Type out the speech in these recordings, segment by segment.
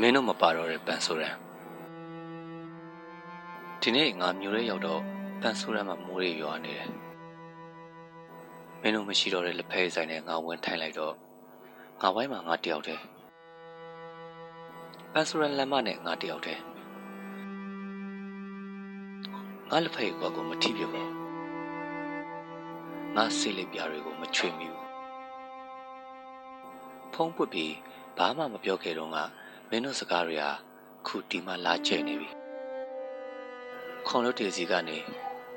မင်းတို့မပါတော့တဲ့ပန်ဆိုရန်ဒီနေ့ငါမျိုးရဲရောက်တော့ပန်ဆိုရန်မှာမိုးရေရွာနေတယ်မင်းတို့မရှိတော့တဲ့လက်ဖက်ဆိုင်နဲ့ငါဝင်ထိုင်လိုက်တော့ငါဝိုင်းမှာငါတယောက်တည်းပန်ဆိုရန်လမ်းမနဲ့ငါတယောက်တည်းငါလက်ဖက်ကွက်ကိုမထိပြပါဘူးငါစိတ်လေးပြားတွေကိုမချွေမိဘူးဖုံးပွတ်ပြီးဘာမှမပြောခဲ့တော့က မင်းတို့စကားတွေဟာခုဒီမှလာကျဲနေပြီခေါင်းလို့တေစီကနေ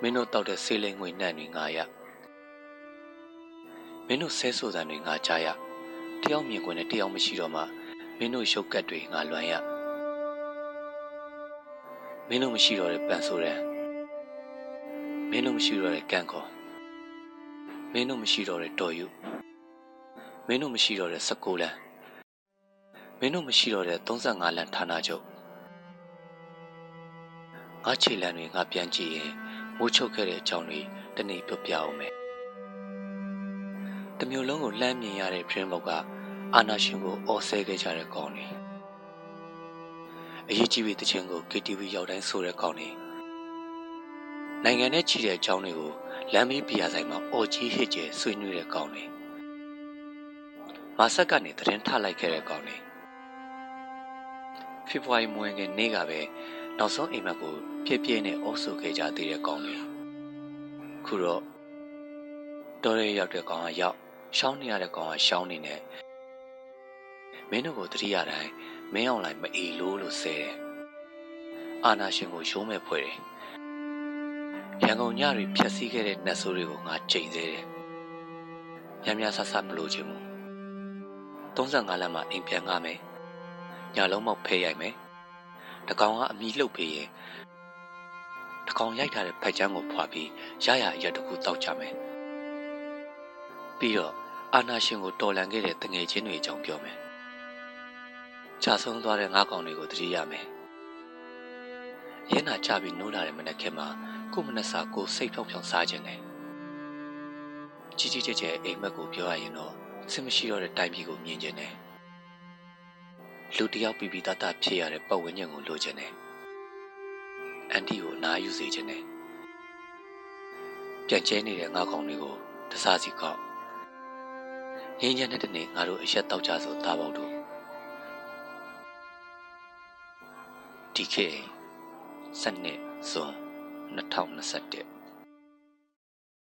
မင်းတို့တောက်တဲ့ဆေးလိမ်ငွေနှံ့တွေငါရမင်းတို့ဆဲဆိုတဲ့တွေငါကြားရတယောက်မြင်ကွင်းနဲ့တယောက်မရှိတော့မှမင်းတို့ရုပ်ကက်တွေငါလွမ်းရမင်းတို့မရှိတော့တဲ့ပန်ဆိုရန်မင်းတို့မရှိတော့တဲ့ကန့်ခေါ်မင်းတို့မရှိတော့တဲ့တော်ယူမင်းတို့မရှိတော့တဲ့16လမ်း မင်းတို့မရှိတော့တဲ့35လမ်းဌာနချုပ်ငါခြေလမ်းတွေငါပြန်ကြည့်ရင်မိုးချုပ်ခဲ့တဲ့အကြောင်းတွေတနေ့ပြောပြအောင်မယ်တမျိုးလုံးကိုလှမ်းမြင်ရတဲ့ဖရင်ဘောက်ကအာနာရှင်ကိုအော်ဆဲခဲ့ကြတဲ့ကောင်းတွေအရေးကြီးပြီးတခြင်းကို KTV ရောက်တိုင်းဆိုတဲ့ကောင်းတွေနိုင်ငံနဲ့ချီတဲ့အကြောင်းတွေကိုလမ်းမေးပြရဆိုင်မှာအော်ကြီးဟစ်ကျဲဆွေးနွေးတဲ့ကောင်းတွေမဆက်ကနေသတင်းထလိုက်ခဲ့တဲ့ကောင်းတွေ ဖေဖော်ဝါရီမွေးငယ်နေ့ကပဲနောက်ဆုံးအိမ်မက်ကိုပြည့်ပြည့်နဲ့အုပ်စုခဲ့ကြသေးတဲ့ကောင်းတွေခုတော့တော်ရဲရောက်တဲ့ကောင်ကရောက်ရှောင်းနေရတဲ့ကောင်ကရှောင်းနေနဲ့မင်းတို့ကိုတတိယတိုင်းမင်းအောင်လိုက်မအီလို့လို့ဆဲတယ်အာနာရှင်ကိုရုံးမဲ့ဖွဲ့တယ်ရန်ကုန်ညတွေဖြတ်စည်းခဲ့တဲ့နှက်ဆိုးတွေကိုငါကြိမ်သေးတယ်ညံ့ညဆဆမလို့ချင်ဘူး35လမ်းမှာအိမ်ပြန်ကားမယ် ညလုံးမောက်ဖဲရိုက်မယ်တကောင်ကအမီလှုပ်ပေးရင်တကောင်ရိုက်ထားတဲ့ဖက်ချမ်းကိုဖွာပြီးရရအရက်တခုတောက်ကြမယ်ပြီးတော့အာနာရှင်ကိုတော်လန်ခဲ့တဲ့တငယ်ချင်းတွေအကြောင်းပြောမယ်ကြာဆုံးသွားတဲ့ငါးကောင်တွေကိုတတိရမယ်ရဲနာချပြီးနိုးလာတဲ့မနက်ခင်းမှာကိုမနက်စာကိုစိတ်ဖြောင်ဖြောင်စားခြင်းနဲ့ကြီးကြီးကျယ်ကျယ်အိမ်မက်ကိုပြောရရင်တော့စင်မရှိတော့တဲ့တိုင်းပြည်ကိုမြင်ခြင်းနဲ့ လူတယောက်ပြီးပြီးသားသားဖြစ်ရတဲ့ပတ်ဝန်းကျင်ကိုလိုချင်တယ်။အန်တီကိုနားယူစေချင်တယ်။ပြန်ကျဲနေတဲ့ငါကောင်တွေကိုတစားစီကောက်ငင်းညံတဲ့တနေ့ငါတို့အရက်တောက်ကြဆိုသားပေါက်တို့ဒီခေစနစ်ဇွန်2021